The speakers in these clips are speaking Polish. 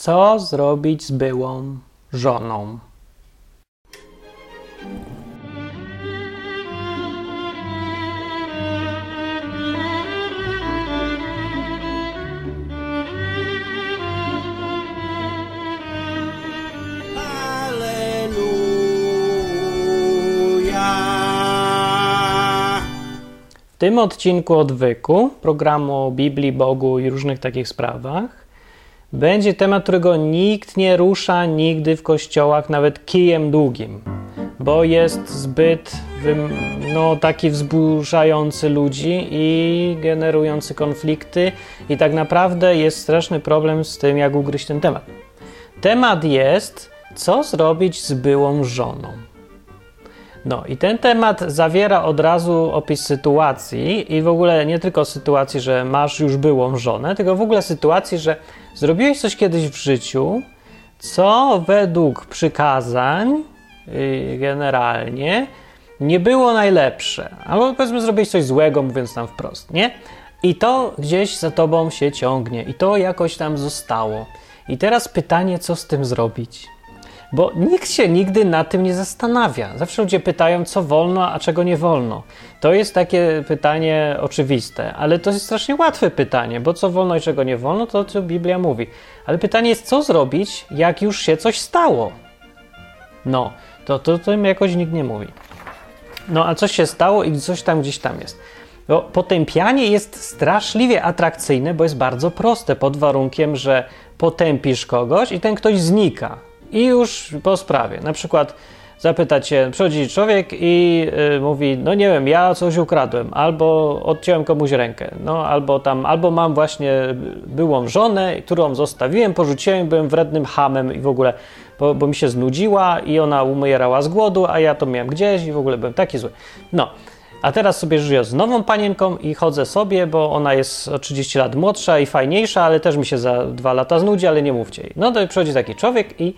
Co zrobić z byłą żoną? W tym odcinku odwyku, programu o Biblii, Bogu i różnych takich sprawach, będzie temat, którego nikt nie rusza nigdy w kościołach, nawet kijem długim, bo jest zbyt no, taki wzburzający ludzi i generujący konflikty, i tak naprawdę jest straszny problem z tym, jak ugryźć ten temat. Temat jest, co zrobić z byłą żoną. No i ten temat zawiera od razu opis sytuacji i w ogóle nie tylko sytuacji, że masz już byłą żonę, tylko w ogóle sytuacji, że zrobiłeś coś kiedyś w życiu, co według przykazań yy, generalnie nie było najlepsze. Albo powiedzmy zrobiłeś coś złego, mówiąc tam wprost, nie? I to gdzieś za tobą się ciągnie i to jakoś tam zostało. I teraz pytanie, co z tym zrobić? Bo nikt się nigdy na tym nie zastanawia. Zawsze ludzie pytają, co wolno, a czego nie wolno. To jest takie pytanie oczywiste, ale to jest strasznie łatwe pytanie, bo co wolno i czego nie wolno, to co Biblia mówi. Ale pytanie jest, co zrobić, jak już się coś stało? No, to, to, to im jakoś nikt nie mówi. No, a coś się stało i coś tam gdzieś tam jest. Bo potępianie jest straszliwie atrakcyjne, bo jest bardzo proste, pod warunkiem, że potępisz kogoś i ten ktoś znika. I już po sprawie. Na przykład zapytać się, przychodzi człowiek i y, mówi, no nie wiem, ja coś ukradłem, albo odciąłem komuś rękę, no albo tam, albo mam właśnie byłą żonę, którą zostawiłem, porzuciłem, byłem wrednym hamem i w ogóle, bo, bo mi się znudziła i ona umierała z głodu, a ja to miałem gdzieś i w ogóle byłem taki zły. No, a teraz sobie żyję z nową panienką i chodzę sobie, bo ona jest o 30 lat młodsza i fajniejsza, ale też mi się za dwa lata znudzi, ale nie mówcie jej. No to przychodzi taki człowiek i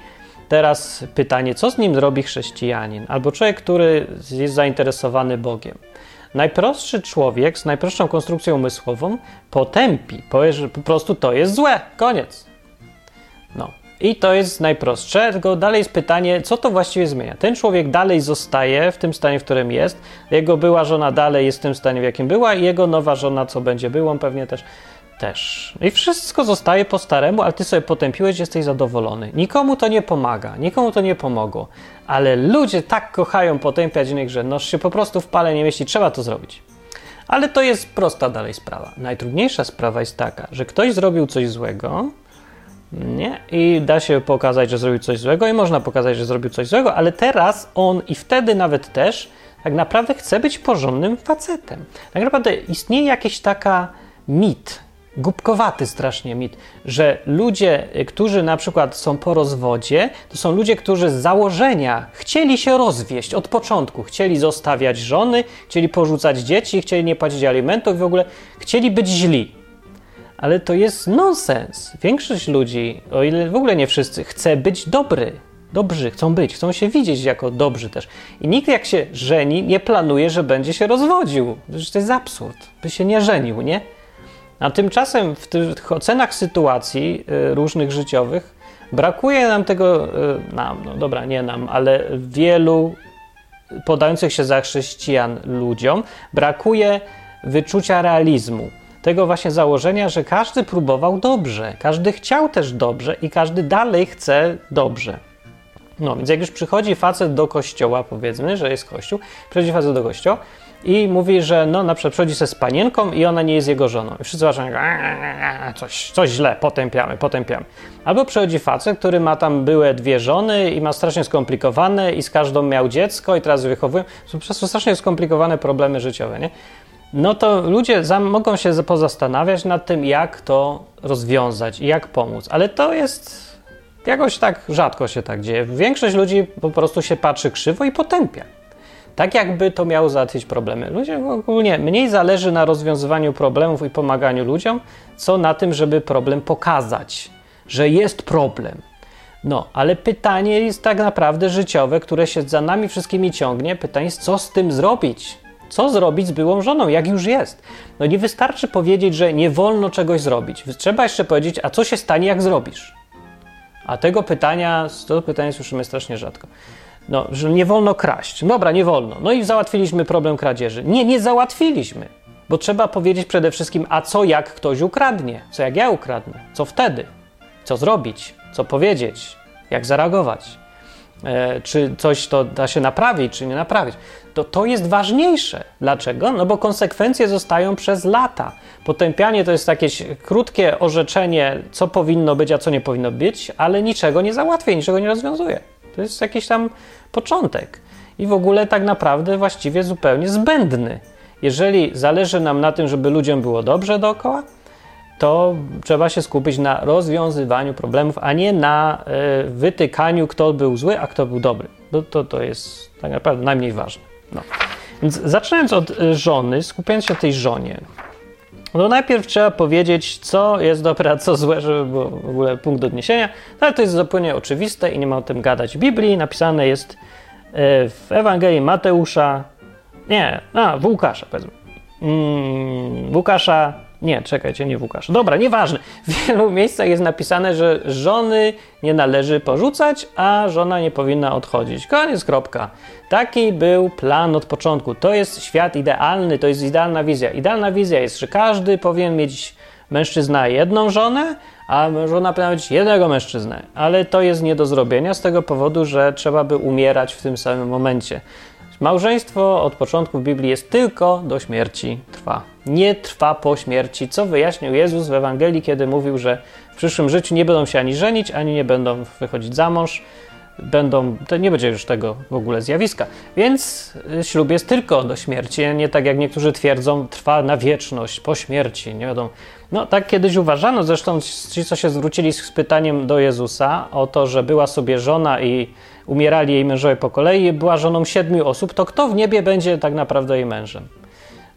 Teraz pytanie, co z nim zrobi chrześcijanin albo człowiek, który jest zainteresowany Bogiem? Najprostszy człowiek z najprostszą konstrukcją umysłową potępi, powie, że po prostu to jest złe, koniec. No. I to jest najprostsze, tylko dalej jest pytanie, co to właściwie zmienia. Ten człowiek dalej zostaje w tym stanie, w którym jest, jego była żona dalej jest w tym stanie, w jakim była, i jego nowa żona, co będzie byłą, pewnie też też. I wszystko zostaje po staremu, ale ty sobie potępiłeś, jesteś zadowolony. Nikomu to nie pomaga, nikomu to nie pomogło. Ale ludzie tak kochają potępiać innych, że noż się po prostu w pale nie mieści, trzeba to zrobić. Ale to jest prosta dalej sprawa. Najtrudniejsza sprawa jest taka, że ktoś zrobił coś złego, nie? I da się pokazać, że zrobił coś złego, i można pokazać, że zrobił coś złego, ale teraz on i wtedy nawet też tak naprawdę chce być porządnym facetem. Tak naprawdę istnieje jakaś taka mit, głupkowaty strasznie mit, że ludzie, którzy na przykład są po rozwodzie, to są ludzie, którzy z założenia chcieli się rozwieść od początku, chcieli zostawiać żony, chcieli porzucać dzieci, chcieli nie płacić alimentów w ogóle chcieli być źli. Ale to jest nonsens. Większość ludzi, o ile w ogóle nie wszyscy, chce być dobry. Dobrzy chcą być, chcą się widzieć jako dobrzy też. I nikt jak się żeni, nie planuje, że będzie się rozwodził. to jest absurd, by się nie żenił, nie? A tymczasem w tych ocenach sytuacji y, różnych życiowych brakuje nam tego, y, nam, no dobra, nie nam, ale wielu podających się za chrześcijan ludziom brakuje wyczucia realizmu. Tego właśnie założenia, że każdy próbował dobrze, każdy chciał też dobrze i każdy dalej chce dobrze. No więc jak już przychodzi facet do kościoła, powiedzmy, że jest kościół, przychodzi facet do kościoła, i mówi, że no na przykład przychodzi się z panienką i ona nie jest jego żoną. I wszyscy zaczynają coś, coś źle, potępiamy, potępiamy. Albo przychodzi facet, który ma tam były dwie żony i ma strasznie skomplikowane i z każdą miał dziecko i teraz wychowują. Są po prostu strasznie skomplikowane problemy życiowe, nie? No to ludzie mogą się pozastanawiać nad tym, jak to rozwiązać i jak pomóc. Ale to jest jakoś tak rzadko się tak dzieje. Większość ludzi po prostu się patrzy krzywo i potępia. Tak jakby to miało załatwić problemy. Ludziom ogólnie mniej zależy na rozwiązywaniu problemów i pomaganiu ludziom, co na tym, żeby problem pokazać, że jest problem. No, ale pytanie jest tak naprawdę życiowe, które się za nami wszystkimi ciągnie. Pytanie jest, co z tym zrobić? Co zrobić z byłą żoną, jak już jest? No nie wystarczy powiedzieć, że nie wolno czegoś zrobić. Trzeba jeszcze powiedzieć, a co się stanie, jak zrobisz? A tego pytania, to pytanie słyszymy strasznie rzadko. No, że nie wolno kraść. Dobra, nie wolno. No i załatwiliśmy problem kradzieży. Nie, nie załatwiliśmy. Bo trzeba powiedzieć przede wszystkim, a co jak ktoś ukradnie? Co jak ja ukradnę? Co wtedy? Co zrobić? Co powiedzieć? Jak zareagować? E, czy coś to da się naprawić, czy nie naprawić? To to jest ważniejsze. Dlaczego? No bo konsekwencje zostają przez lata. Potępianie to jest jakieś krótkie orzeczenie, co powinno być, a co nie powinno być, ale niczego nie załatwia, niczego nie rozwiązuje. To jest jakiś tam początek. I w ogóle tak naprawdę właściwie zupełnie zbędny. Jeżeli zależy nam na tym, żeby ludziom było dobrze dookoła, to trzeba się skupić na rozwiązywaniu problemów, a nie na y, wytykaniu, kto był zły, a kto był dobry. To, to, to jest tak naprawdę najmniej ważne. No. Więc zaczynając od e, żony, skupiając się na tej żonie, no najpierw trzeba powiedzieć, co jest dobre, a co złe, żeby było w ogóle punkt odniesienia. No, ale to jest zupełnie oczywiste i nie ma o tym gadać. W Biblii napisane jest w Ewangelii Mateusza, nie, a, w Łukasza, powiedzmy. Mm, Łukasza, nie, czekajcie, nie w Łukasza. Dobra, nieważne. W wielu miejscach jest napisane, że żony nie należy porzucać, a żona nie powinna odchodzić. Koniec, kropka. Taki był plan od początku. To jest świat idealny, to jest idealna wizja. Idealna wizja jest, że każdy powinien mieć mężczyzna jedną żonę, a żona powinna mieć jednego mężczyznę. Ale to jest nie do zrobienia z tego powodu, że trzeba by umierać w tym samym momencie. Małżeństwo od początku w Biblii jest tylko do śmierci trwa. Nie trwa po śmierci, co wyjaśnił Jezus w Ewangelii, kiedy mówił, że w przyszłym życiu nie będą się ani żenić, ani nie będą wychodzić za mąż. Będą, to nie będzie już tego w ogóle zjawiska. Więc y, ślub jest tylko do śmierci, nie tak jak niektórzy twierdzą, trwa na wieczność, po śmierci, nie wiadomo. No tak kiedyś uważano, zresztą ci, co się zwrócili z pytaniem do Jezusa o to, że była sobie żona i umierali jej mężowie po kolei, była żoną siedmiu osób, to kto w niebie będzie tak naprawdę jej mężem?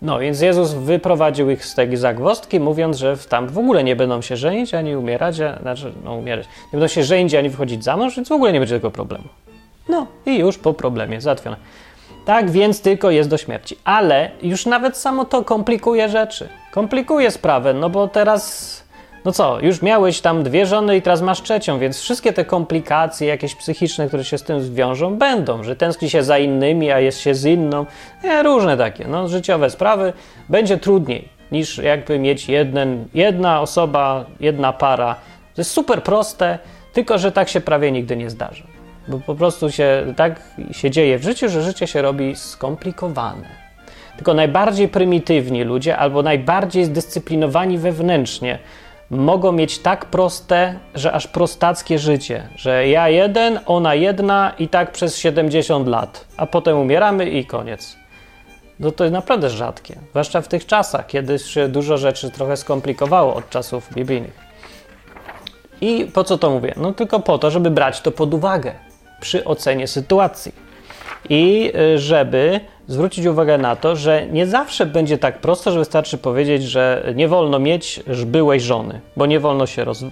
No, więc Jezus wyprowadził ich z tej zagwozdki, mówiąc, że tam w ogóle nie będą się żenić ani umierać, a, znaczy, no umierać, nie będą się żenić ani wychodzić za mąż, więc w ogóle nie będzie tego problemu. No i już po problemie, załatwione. Tak więc tylko jest do śmierci. Ale już nawet samo to komplikuje rzeczy. Komplikuje sprawę, no bo teraz no co, już miałeś tam dwie żony i teraz masz trzecią, więc wszystkie te komplikacje jakieś psychiczne, które się z tym zwiążą, będą, że tęskni się za innymi, a jest się z inną, nie, różne takie, no, życiowe sprawy, będzie trudniej niż jakby mieć jeden, jedna osoba, jedna para. To jest super proste, tylko że tak się prawie nigdy nie zdarzy. Bo po prostu się tak się dzieje w życiu, że życie się robi skomplikowane. Tylko najbardziej prymitywni ludzie albo najbardziej zdyscyplinowani wewnętrznie mogą mieć tak proste, że aż prostackie życie, że ja jeden, ona jedna i tak przez 70 lat, a potem umieramy i koniec. No to jest naprawdę rzadkie, zwłaszcza w tych czasach, kiedy się dużo rzeczy trochę skomplikowało od czasów biblijnych. I po co to mówię? No tylko po to, żeby brać to pod uwagę przy ocenie sytuacji i y, żeby zwrócić uwagę na to, że nie zawsze będzie tak prosto, że wystarczy powiedzieć, że nie wolno mieć byłej żony, bo nie wolno się roz,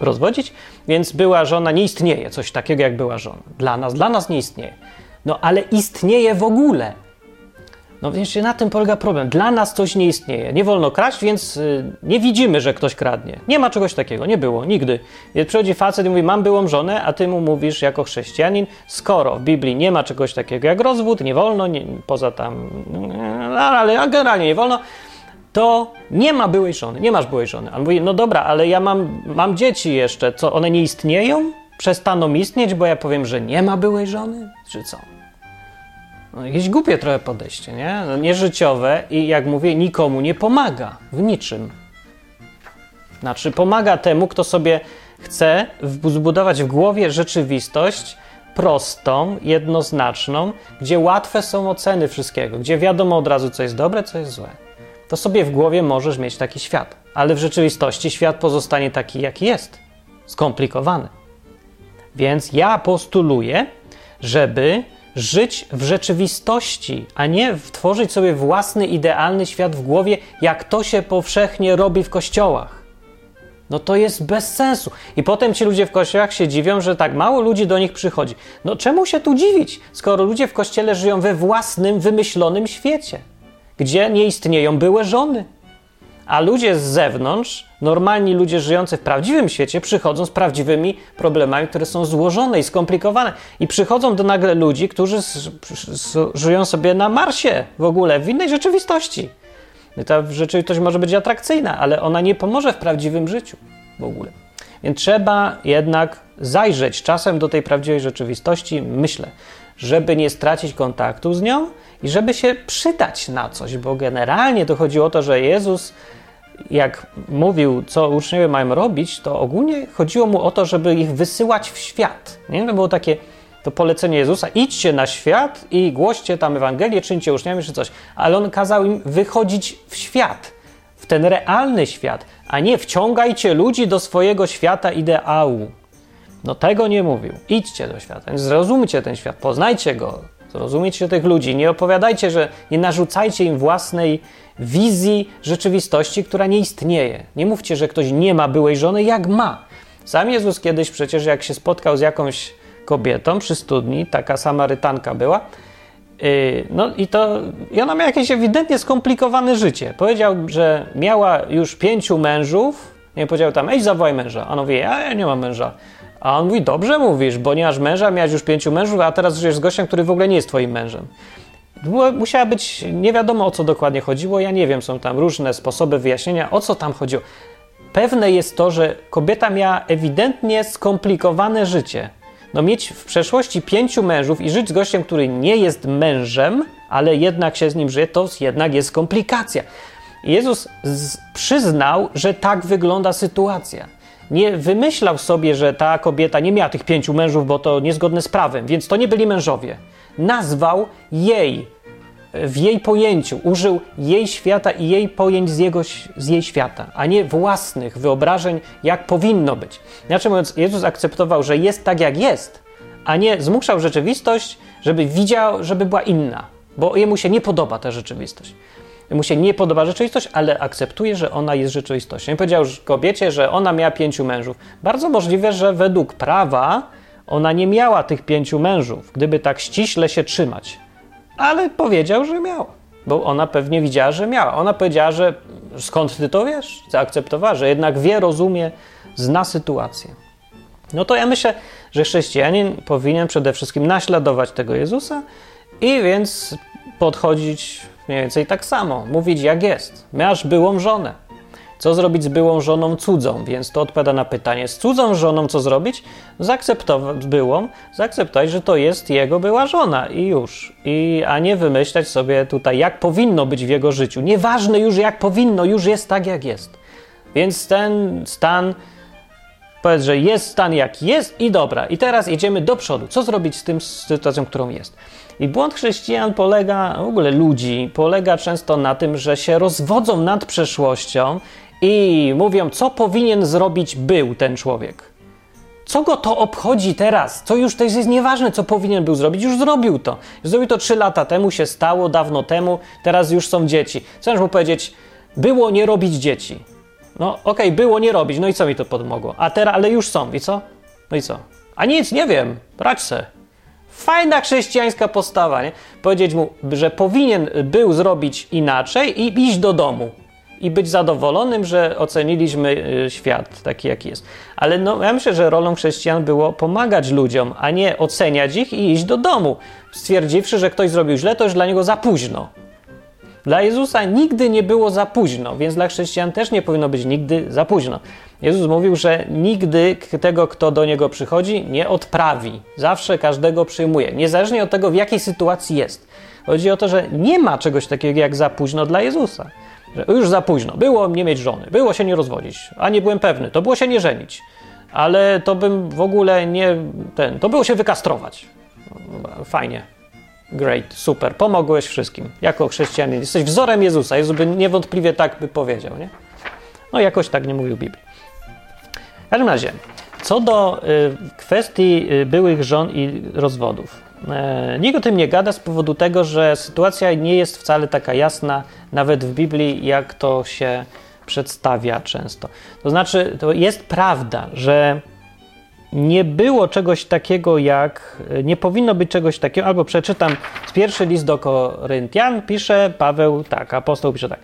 rozwodzić, więc była żona nie istnieje, coś takiego jak była żona. Dla nas, dla nas nie istnieje. No ale istnieje w ogóle. No więc na tym polega problem. Dla nas coś nie istnieje. Nie wolno kraść, więc y, nie widzimy, że ktoś kradnie. Nie ma czegoś takiego, nie było, nigdy. Przychodzi facet i mówi, mam byłą żonę, a ty mu mówisz jako chrześcijanin, skoro w Biblii nie ma czegoś takiego jak rozwód, nie wolno, nie, poza tam, no, ale generalnie nie wolno, to nie ma byłej żony, nie masz byłej żony. A on mówi, no dobra, ale ja mam, mam dzieci jeszcze, co, one nie istnieją? Przestaną istnieć, bo ja powiem, że nie ma byłej żony? Czy co? No, jakieś głupie trochę podejście, nie? No, nieżyciowe i jak mówię, nikomu nie pomaga w niczym. Znaczy, pomaga temu, kto sobie chce zbudować w głowie rzeczywistość prostą, jednoznaczną, gdzie łatwe są oceny wszystkiego, gdzie wiadomo od razu, co jest dobre, co jest złe. To sobie w głowie możesz mieć taki świat, ale w rzeczywistości świat pozostanie taki, jaki jest skomplikowany. Więc ja postuluję, żeby żyć w rzeczywistości, a nie tworzyć sobie własny idealny świat w głowie, jak to się powszechnie robi w kościołach. No to jest bez sensu. I potem ci ludzie w kościołach się dziwią, że tak mało ludzi do nich przychodzi. No czemu się tu dziwić, skoro ludzie w kościele żyją we własnym, wymyślonym świecie, gdzie nie istnieją były żony? A ludzie z zewnątrz, normalni ludzie żyjący w prawdziwym świecie, przychodzą z prawdziwymi problemami, które są złożone i skomplikowane. I przychodzą do nagle ludzi, którzy żyją sobie na Marsie w ogóle, w innej rzeczywistości. I ta rzeczywistość może być atrakcyjna, ale ona nie pomoże w prawdziwym życiu w ogóle. Więc trzeba jednak zajrzeć czasem do tej prawdziwej rzeczywistości, myślę, żeby nie stracić kontaktu z nią i żeby się przydać na coś, bo generalnie to chodzi o to, że Jezus, jak mówił, co uczniowie mają robić, to ogólnie chodziło mu o to, żeby ich wysyłać w świat. Nie? To było takie to polecenie Jezusa: idźcie na świat i głoście tam Ewangelię, czyńcie uczniami czy coś. Ale on kazał im wychodzić w świat, w ten realny świat, a nie wciągajcie ludzi do swojego świata ideału. No tego nie mówił. Idźcie do świata, zrozumcie ten świat, poznajcie go, zrozumiecie tych ludzi. Nie opowiadajcie, że nie narzucajcie im własnej wizji rzeczywistości, która nie istnieje. Nie mówcie, że ktoś nie ma byłej żony, jak ma. Sam Jezus kiedyś przecież, jak się spotkał z jakąś kobietą przy studni, taka Samarytanka była, yy, no i to i ona miała jakieś ewidentnie skomplikowane życie. Powiedział, że miała już pięciu mężów. Nie powiedział tam, ej, zawołaj męża. A on mówi, ja, ja nie mam męża. A on mówi, dobrze mówisz, bo nie masz męża, miałeś już pięciu mężów, a teraz żyjesz z gościem, który w ogóle nie jest twoim mężem. Musiała być, nie wiadomo o co dokładnie chodziło, ja nie wiem, są tam różne sposoby wyjaśnienia, o co tam chodziło. Pewne jest to, że kobieta miała ewidentnie skomplikowane życie. No mieć w przeszłości pięciu mężów i żyć z gościem, który nie jest mężem, ale jednak się z nim żyje, to jednak jest komplikacja. Jezus przyznał, że tak wygląda sytuacja nie wymyślał sobie, że ta kobieta nie miała tych pięciu mężów, bo to niezgodne z prawem, więc to nie byli mężowie. Nazwał jej w jej pojęciu, użył jej świata i jej pojęć z, jego, z jej świata, a nie własnych wyobrażeń, jak powinno być. Inaczej mówiąc, Jezus akceptował, że jest tak, jak jest, a nie zmuszał rzeczywistość, żeby widział, żeby była inna, bo jemu się nie podoba ta rzeczywistość mu się nie podoba rzeczywistość, ale akceptuje, że ona jest rzeczywistością. I powiedział kobiecie, że ona miała pięciu mężów. Bardzo możliwe, że według prawa ona nie miała tych pięciu mężów, gdyby tak ściśle się trzymać. Ale powiedział, że miała, bo ona pewnie widziała, że miała. Ona powiedziała, że skąd ty to wiesz? Zaakceptowała, że jednak wie, rozumie, zna sytuację. No to ja myślę, że chrześcijanin powinien przede wszystkim naśladować tego Jezusa i więc podchodzić Mniej więcej tak samo, mówić jak jest. Masz byłą żonę. Co zrobić z byłą żoną cudzą? Więc to odpowiada na pytanie, z cudzą żoną co zrobić? Zaakceptować byłą, zaakceptować, że to jest jego była żona i już. I, a nie wymyślać sobie tutaj, jak powinno być w jego życiu. Nieważne już jak powinno, już jest tak jak jest. Więc ten stan, powiedz, że jest stan jak jest i dobra. I teraz idziemy do przodu. Co zrobić z tym z sytuacją, którą jest? I błąd chrześcijan polega, w ogóle ludzi, polega często na tym, że się rozwodzą nad przeszłością i mówią, co powinien zrobić był ten człowiek. Co go to obchodzi teraz? Co już to jest nieważne, co powinien był zrobić, już zrobił to. Zrobił to trzy lata temu, się stało, dawno temu, teraz już są dzieci. Co mu powiedzieć? Było nie robić dzieci. No okej, okay, było nie robić, no i co mi to pomogło? A teraz, ale już są, i co? No i co? A nic, nie wiem, brać se. Fajna chrześcijańska postawa, nie? Powiedzieć mu, że powinien był zrobić inaczej i iść do domu. I być zadowolonym, że oceniliśmy y, świat taki, jaki jest. Ale no, ja myślę, że rolą chrześcijan było pomagać ludziom, a nie oceniać ich i iść do domu, stwierdziwszy, że ktoś zrobił źle, to już dla niego za późno. Dla Jezusa nigdy nie było za późno, więc dla chrześcijan też nie powinno być nigdy za późno. Jezus mówił, że nigdy tego, kto do niego przychodzi, nie odprawi. Zawsze każdego przyjmuje, niezależnie od tego, w jakiej sytuacji jest. Chodzi o to, że nie ma czegoś takiego jak za późno dla Jezusa. Że już za późno. Było nie mieć żony, było się nie rozwodzić, a nie byłem pewny, to było się nie żenić, ale to bym w ogóle nie. ten, to było się wykastrować. Fajnie. Great, super, pomogłeś wszystkim. Jako chrześcijanin jesteś wzorem Jezusa. Jezus by niewątpliwie tak by powiedział, nie? No jakoś tak nie mówił Biblii. W każdym razie, co do y, kwestii y, byłych żon i rozwodów. Y, nikt o tym nie gada z powodu tego, że sytuacja nie jest wcale taka jasna, nawet w Biblii, jak to się przedstawia często. To znaczy, to jest prawda, że nie było czegoś takiego jak, nie powinno być czegoś takiego, albo przeczytam z pierwszy list do Koryntian, pisze Paweł tak, apostoł pisze tak.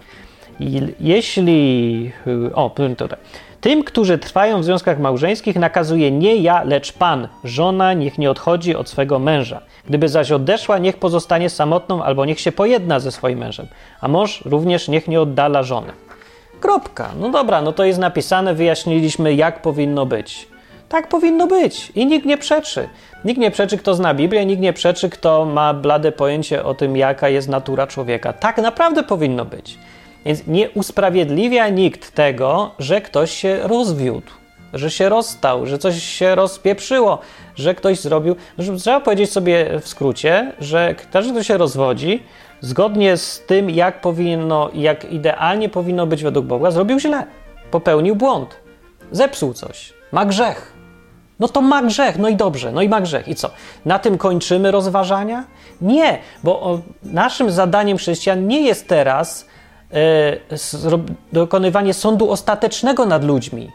jeśli. O, tutaj. Tym, którzy trwają w związkach małżeńskich, nakazuje nie ja, lecz Pan. Żona niech nie odchodzi od swego męża. Gdyby zaś odeszła, niech pozostanie samotną albo niech się pojedna ze swoim mężem. A mąż również niech nie oddala żony. Kropka. No dobra, no to jest napisane, wyjaśniliśmy, jak powinno być. Tak powinno być i nikt nie przeczy. Nikt nie przeczy, kto zna Biblię, nikt nie przeczy, kto ma blade pojęcie o tym, jaka jest natura człowieka. Tak naprawdę powinno być. Więc nie usprawiedliwia nikt tego, że ktoś się rozwiódł, że się rozstał, że coś się rozpieprzyło, że ktoś zrobił. Trzeba powiedzieć sobie w skrócie, że każdy, kto się rozwodzi, zgodnie z tym, jak powinno, jak idealnie powinno być według Boga, zrobił źle, popełnił błąd, zepsuł coś, ma grzech. No to ma grzech, no i dobrze, no i ma grzech. I co? Na tym kończymy rozważania? Nie, bo naszym zadaniem chrześcijan nie jest teraz dokonywanie sądu ostatecznego nad ludźmi.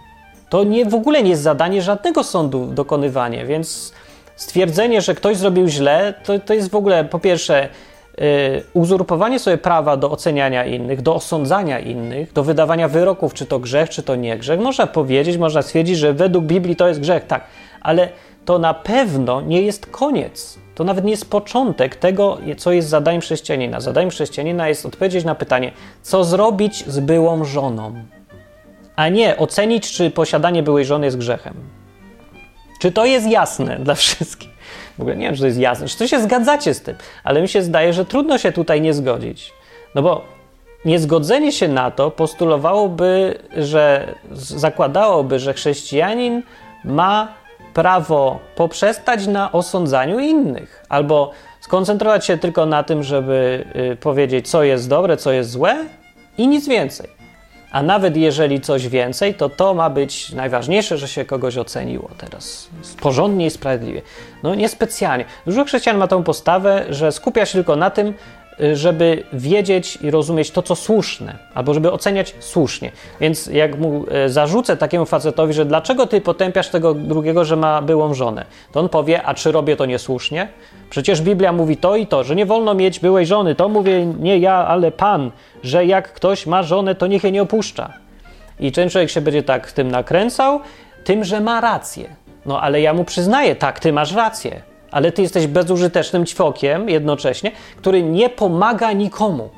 To nie, w ogóle nie jest zadanie żadnego sądu dokonywanie, więc stwierdzenie, że ktoś zrobił źle, to, to jest w ogóle po pierwsze Y, uzurpowanie sobie prawa do oceniania innych, do osądzania innych, do wydawania wyroków, czy to grzech, czy to nie grzech. Można powiedzieć, można stwierdzić, że według Biblii to jest grzech, tak, ale to na pewno nie jest koniec. To nawet nie jest początek tego, co jest zadaniem chrześcijanina. Zadaniem chrześcijanina jest odpowiedzieć na pytanie, co zrobić z byłą żoną, a nie ocenić, czy posiadanie byłej żony jest grzechem. Czy to jest jasne dla wszystkich? W ogóle nie wiem, czy to jest jasne, czy to się zgadzacie z tym, ale mi się zdaje, że trudno się tutaj nie zgodzić. No bo niezgodzenie się na to postulowałoby, że zakładałoby, że chrześcijanin ma prawo poprzestać na osądzaniu innych, albo skoncentrować się tylko na tym, żeby y, powiedzieć, co jest dobre, co jest złe i nic więcej. A nawet jeżeli coś więcej, to to ma być najważniejsze, że się kogoś oceniło teraz porządnie i sprawiedliwie. No niespecjalnie. Dużo chrześcijan ma tą postawę, że skupia się tylko na tym, żeby wiedzieć i rozumieć to, co słuszne, albo żeby oceniać słusznie. Więc jak mu y, zarzucę takiemu facetowi, że dlaczego ty potępiasz tego drugiego, że ma byłą żonę, to on powie, a czy robię to niesłusznie? Przecież Biblia mówi to i to, że nie wolno mieć byłej żony. To mówię nie ja, ale Pan, że jak ktoś ma żonę, to niech jej nie opuszcza. I ten człowiek się będzie tak tym nakręcał, tym, że ma rację. No ale ja mu przyznaję, tak, ty masz rację, ale ty jesteś bezużytecznym ćwokiem jednocześnie, który nie pomaga nikomu,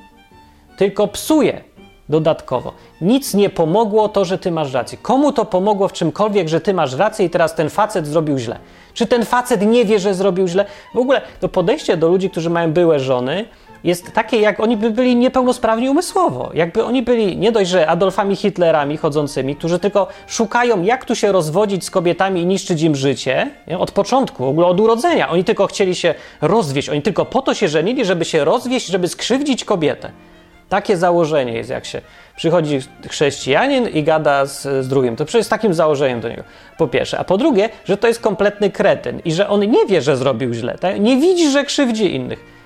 tylko psuje dodatkowo. Nic nie pomogło to, że ty masz rację. Komu to pomogło w czymkolwiek, że ty masz rację i teraz ten facet zrobił źle? Czy ten facet nie wie, że zrobił źle? W ogóle to podejście do ludzi, którzy mają byłe żony, jest takie, jak oni by byli niepełnosprawni umysłowo. Jakby oni byli nie dość, że Adolfami Hitlerami chodzącymi, którzy tylko szukają, jak tu się rozwodzić z kobietami i niszczyć im życie, nie? od początku, w ogóle od urodzenia. Oni tylko chcieli się rozwieść, oni tylko po to się żenili, żeby się rozwieść, żeby skrzywdzić kobietę. Takie założenie jest, jak się przychodzi chrześcijanin i gada z, z drugim. To przecież takim założeniem do niego. Po pierwsze. A po drugie, że to jest kompletny kretyn i że on nie wie, że zrobił źle. Tak? Nie widzi, że krzywdzi innych.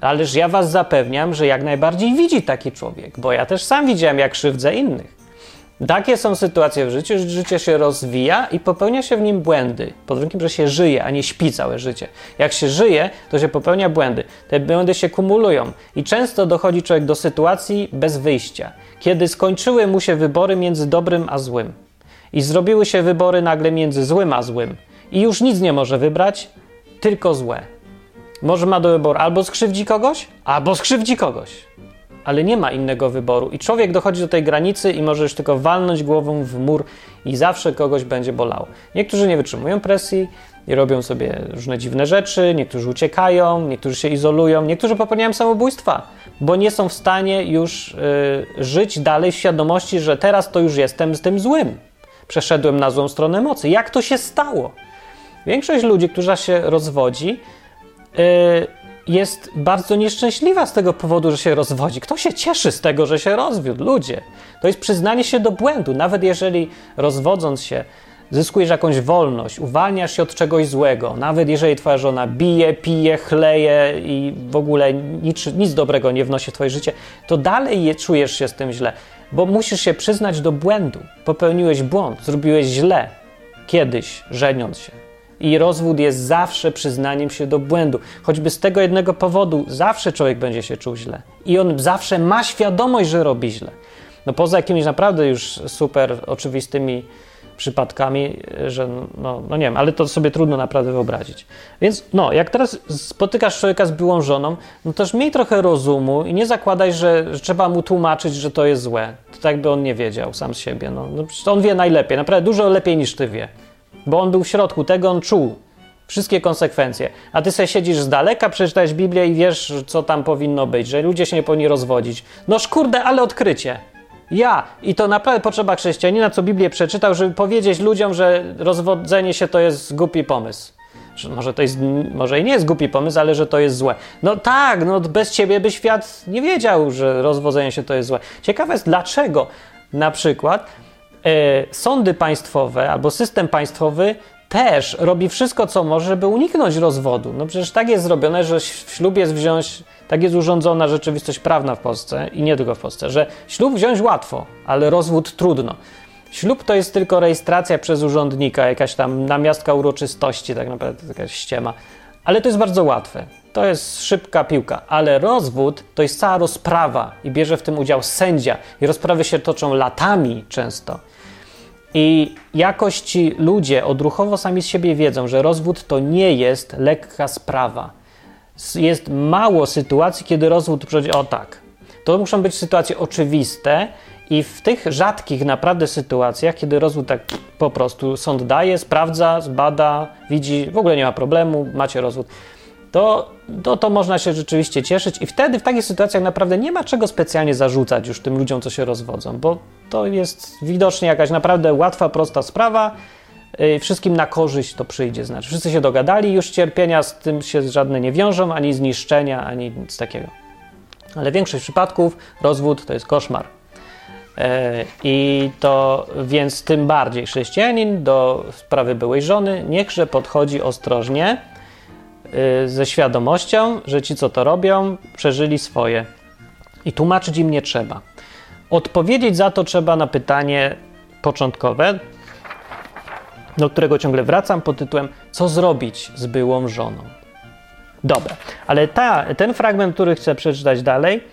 Ależ ja was zapewniam, że jak najbardziej widzi taki człowiek, bo ja też sam widziałem, jak krzywdzę innych. Takie są sytuacje w życiu, że życie się rozwija i popełnia się w nim błędy. Pod warunkiem, że się żyje, a nie śpi całe życie. Jak się żyje, to się popełnia błędy. Te błędy się kumulują i często dochodzi człowiek do sytuacji bez wyjścia, kiedy skończyły mu się wybory między dobrym a złym. I zrobiły się wybory nagle między złym a złym. I już nic nie może wybrać, tylko złe. Może ma do wyboru albo skrzywdzi kogoś, albo skrzywdzi kogoś ale nie ma innego wyboru. I człowiek dochodzi do tej granicy i może już tylko walnąć głową w mur i zawsze kogoś będzie bolało. Niektórzy nie wytrzymują presji i robią sobie różne dziwne rzeczy, niektórzy uciekają, niektórzy się izolują, niektórzy popełniają samobójstwa, bo nie są w stanie już y, żyć dalej w świadomości, że teraz to już jestem z tym złym. Przeszedłem na złą stronę mocy. Jak to się stało? Większość ludzi, która się rozwodzi, jest bardzo nieszczęśliwa z tego powodu, że się rozwodzi. Kto się cieszy z tego, że się rozwiódł? Ludzie. To jest przyznanie się do błędu. Nawet jeżeli rozwodząc się, zyskujesz jakąś wolność, uwalniasz się od czegoś złego, nawet jeżeli twoja żona bije, pije, chleje i w ogóle nic, nic dobrego nie wnosi w twoje życie, to dalej je, czujesz się z tym źle, bo musisz się przyznać do błędu. Popełniłeś błąd, zrobiłeś źle kiedyś, żeniąc się I rozwód jest zawsze przyznaniem się do błędu. Choćby z tego jednego powodu zawsze człowiek będzie się czuł źle. I on zawsze ma świadomość, że robi źle. No poza jakimiś naprawdę już super oczywistymi przypadkami, że no, no nie wiem, ale to sobie trudno naprawdę wyobrazić. Więc no, jak teraz spotykasz człowieka z byłą żoną, no też miej trochę rozumu i nie zakładaj, że, że trzeba mu tłumaczyć, że to jest złe. To tak jakby on nie wiedział sam z siebie. No, no on wie najlepiej, naprawdę dużo lepiej niż ty wie. Bo on był w środku tego, on czuł wszystkie konsekwencje. A ty sobie siedzisz z daleka, przeczytałeś Biblię i wiesz, co tam powinno być, że ludzie się nie powinni rozwodzić. No szkurde, ale odkrycie. Ja. I to naprawdę potrzeba chrześcijanina, co Biblię przeczytał, żeby powiedzieć ludziom, że rozwodzenie się to jest głupi pomysł. Że może, to jest, może i nie jest głupi pomysł, ale że to jest złe. No tak, no bez ciebie by świat nie wiedział, że rozwodzenie się to jest złe. Ciekawe jest, dlaczego na przykład sądy państwowe albo system państwowy też robi wszystko, co może, żeby uniknąć rozwodu. No przecież tak jest zrobione, że ślub jest wziąć tak jest urządzona rzeczywistość prawna w Polsce i nie tylko w Polsce, że ślub wziąć łatwo, ale rozwód trudno. Ślub to jest tylko rejestracja przez urzędnika, jakaś tam namiastka uroczystości, tak naprawdę jakaś ściema. Ale to jest bardzo łatwe. To jest szybka piłka, ale rozwód to jest cała rozprawa i bierze w tym udział sędzia. I rozprawy się toczą latami często. I jakoś ci ludzie odruchowo sami z siebie wiedzą, że rozwód to nie jest lekka sprawa jest mało sytuacji, kiedy rozwód przychodzi o tak. To muszą być sytuacje oczywiste i w tych rzadkich naprawdę sytuacjach, kiedy rozwód tak po prostu sąd daje, sprawdza, zbada, widzi, w ogóle nie ma problemu, macie rozwód, to, to, to można się rzeczywiście cieszyć i wtedy w takich sytuacjach naprawdę nie ma czego specjalnie zarzucać już tym ludziom, co się rozwodzą, bo to jest widocznie jakaś naprawdę łatwa, prosta sprawa, Y, wszystkim na korzyść to przyjdzie. Znaczy, wszyscy się dogadali, już cierpienia z tym się żadne nie wiążą, ani zniszczenia, ani nic takiego. Ale większość przypadków rozwód to jest koszmar. E, I to więc tym bardziej chrześcijanin do sprawy byłej żony niechże podchodzi ostrożnie, ze świadomością, że ci, co to robią, przeżyli swoje. I tłumaczyć im nie trzeba. Odpowiedzieć za to trzeba na pytanie początkowe, do którego ciągle wracam pod tytułem Co zrobić z byłą żoną? Dobra, ale ta, ten fragment, który chcę przeczytać dalej,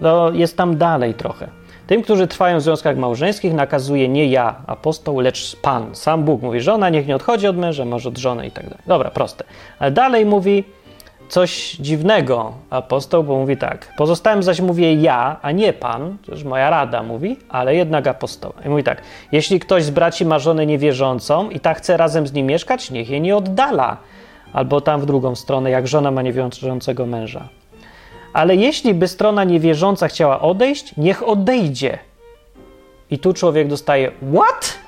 no jest tam dalej trochę. Tym, którzy trwają w związkach małżeńskich, nakazuje nie ja, apostoł, lecz Pan. Sam Bóg mówi, żona niech nie odchodzi od męża, może od żony i tak dalej. Dobra, proste. Ale dalej mówi, coś dziwnego apostoł, bo mówi tak. Pozostałem zaś mówię ja, a nie pan, to już moja rada mówi, ale jednak apostoł. I mówi tak. Jeśli ktoś z braci ma żonę niewierzącą i tak chce razem z nim mieszkać, niech jej nie oddala. Albo tam w drugą stronę, jak żona ma niewierzącego męża. Ale jeśli by strona niewierząca chciała odejść, niech odejdzie. I tu człowiek dostaje: What?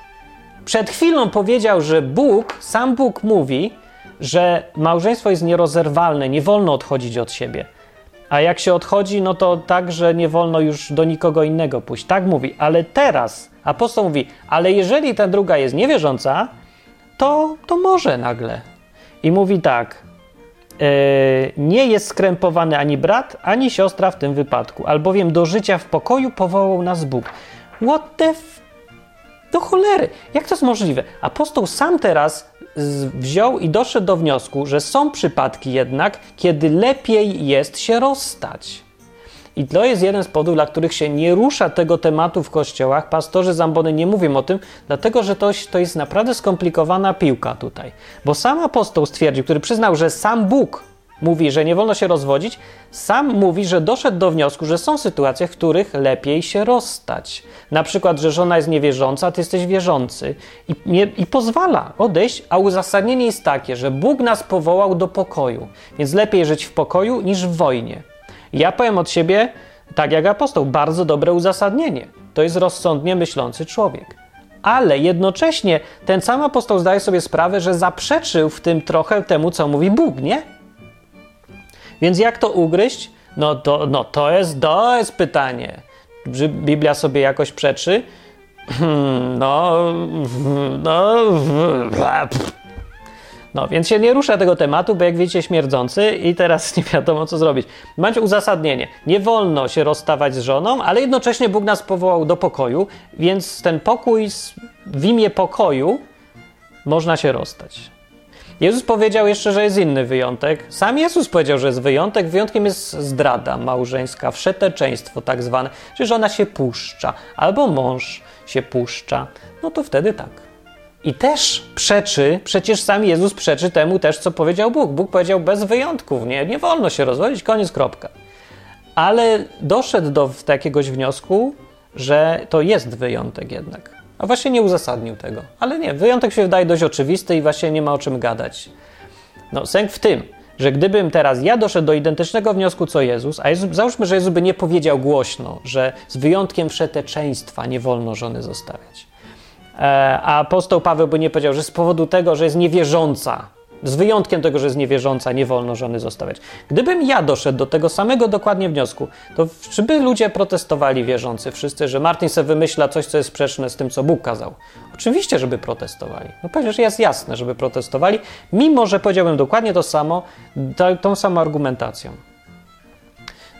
Przed chwilą powiedział, że Bóg, sam Bóg mówi, że małżeństwo jest nierozerwalne, nie wolno odchodzić od siebie. A jak się odchodzi, no to tak, że nie wolno już do nikogo innego pójść. Tak mówi, ale teraz apostoł mówi, ale jeżeli ta druga jest niewierząca, to, to może nagle. I mówi tak, nie jest skrępowany ani brat, ani siostra w tym wypadku, albowiem do życia w pokoju powołał nas Bóg. What the f... Do cholery! Jak to jest możliwe? Apostoł sam teraz wziął i doszedł do wniosku, że są przypadki jednak, kiedy lepiej jest się rozstać. I to jest jeden z powodów, dla których się nie rusza tego tematu w kościołach. Pastorzy zambony nie mówią o tym, dlatego że to, to jest naprawdę skomplikowana piłka tutaj. Bo sam apostoł stwierdził, który przyznał, że sam Bóg mówi, że nie wolno się rozwodzić, sam mówi, że doszedł do wniosku, że są sytuacje, w których lepiej się rozstać. Na przykład, że żona jest niewierząca, a ty jesteś wierzący i, nie, i pozwala odejść, a uzasadnienie jest takie, że Bóg nas powołał do pokoju, więc lepiej żyć w pokoju niż w wojnie. Ja powiem od siebie, tak jak apostoł, bardzo dobre uzasadnienie. To jest rozsądnie myślący człowiek. Ale jednocześnie ten sam apostoł zdaje sobie sprawę, że zaprzeczył w tym trochę temu, co mówi Bóg, nie? Więc jak to ugryźć? No to, no to, jest, to jest pytanie. Czy Biblia sobie jakoś przeczy? Hmm, no, no, no, więc się nie rusza tego tematu, bo jak wiecie, śmierdzący i teraz nie wiadomo, co zrobić. Macie uzasadnienie. Nie wolno się rozstawać z żoną, ale jednocześnie Bóg nas powołał do pokoju, więc ten pokój w imię pokoju można się rozstać. Jezus powiedział jeszcze, że jest inny wyjątek. Sam Jezus powiedział, że jest wyjątek. Wyjątkiem jest zdrada małżeńska, wszeteczeństwo tak zwane, że żona się puszcza albo mąż się puszcza. No to wtedy tak. I też przeczy, przecież sam Jezus przeczy temu też, co powiedział Bóg. Bóg powiedział bez wyjątków, nie, nie wolno się rozwodzić, koniec, kropka. Ale doszedł do jakiegoś wniosku, że to jest wyjątek jednak. A właśnie nie uzasadnił tego. Ale nie, wyjątek się wydaje dość oczywisty i właśnie nie ma o czym gadać. No, sęk w tym, że gdybym teraz ja doszedł do identycznego wniosku co Jezus, a Jezus, załóżmy, że Jezus by nie powiedział głośno, że z wyjątkiem wszeteczeństwa nie wolno żony zostawiać. E, a apostoł Paweł by nie powiedział, że z powodu tego, że jest niewierząca, z wyjątkiem tego, że jest niewierząca, nie wolno żony zostawiać. Gdybym ja doszedł do tego samego dokładnie wniosku, to czy by ludzie protestowali wierzący wszyscy, że Martin sobie wymyśla coś, co jest sprzeczne z tym, co Bóg kazał? Oczywiście, żeby protestowali. No przecież jest jasne, żeby protestowali, mimo że powiedziałbym dokładnie to samo, tą samą argumentacją.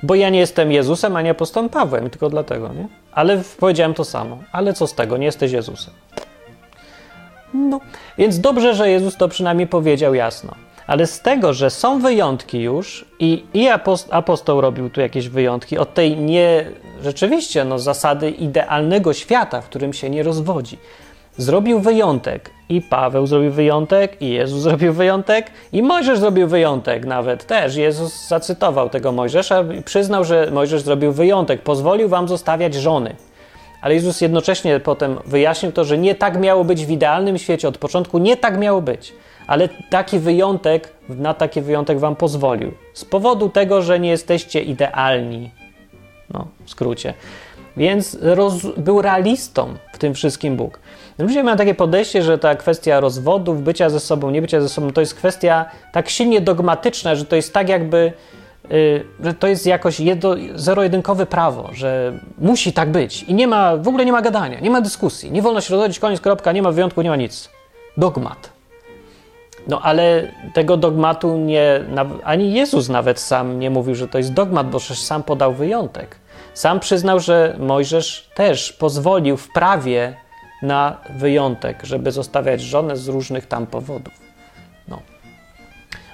Bo ja nie jestem Jezusem, ani apostołem Pawłem, tylko dlatego, nie? Ale powiedziałem to samo. Ale co z tego, nie jesteś Jezusem. No, więc dobrze, że Jezus to przynajmniej powiedział jasno. Ale z tego, że są wyjątki już i, i apostoł robił tu jakieś wyjątki od tej nie rzeczywiście no, zasady idealnego świata, w którym się nie rozwodzi. Zrobił wyjątek i Paweł zrobił wyjątek, i Jezus zrobił wyjątek, i Mojżesz zrobił wyjątek nawet też. Jezus zacytował tego Mojżesza i przyznał, że Mojżesz zrobił wyjątek, pozwolił wam zostawiać żony. Ale Jezus jednocześnie potem wyjaśnił to, że nie tak miało być w idealnym świecie od początku, nie tak miało być. Ale taki wyjątek, na taki wyjątek wam pozwolił. Z powodu tego, że nie jesteście idealni. No, w skrócie. Więc roz, był realistą w tym wszystkim Bóg. Ludzie mają takie podejście, że ta kwestia rozwodów, bycia ze sobą, nie bycia ze sobą, to jest kwestia tak silnie dogmatyczna, że to jest tak jakby Y, że to jest jakoś zero-jedynkowe prawo, że musi tak być i nie ma, w ogóle nie ma gadania, nie ma dyskusji, nie wolno się rozwodzić, koniec, kropka, nie ma wyjątku, nie ma nic. Dogmat. No ale tego dogmatu nie, ani Jezus nawet sam nie mówił, że to jest dogmat, bo przecież sam podał wyjątek. Sam przyznał, że Mojżesz też pozwolił w prawie na wyjątek, żeby zostawiać żonę z różnych tam powodów.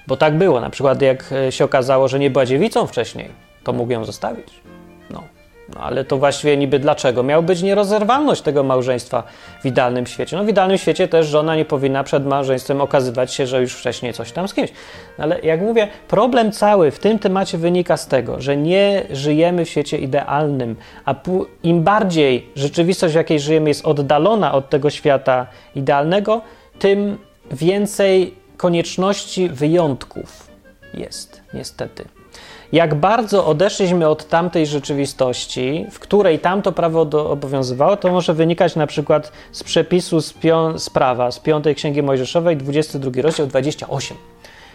Bo tak było. Na przykład, jak e, się okazało, że nie była dziewicą wcześniej, to mógł ją zostawić. No. ale to właściwie niby dlaczego? Miał być nierozerwalność tego małżeństwa w idealnym świecie. No w idealnym świecie też żona nie powinna przed małżeństwem okazywać się, że już wcześniej coś tam z kimś. No, ale jak mówię, problem cały w tym temacie wynika z tego, że nie żyjemy w świecie idealnym, a im bardziej rzeczywistość, w jakiej żyjemy, jest oddalona od tego świata idealnego, tym więcej konieczności wyjątków jest, niestety. Jak bardzo odeszliśmy od tamtej rzeczywistości, w której tamto prawo do, obowiązywało, to może wynikać na przykład z przepisu z, pią, z prawa, z 5 Księgi Mojżeszowej, 22 rozdział 28.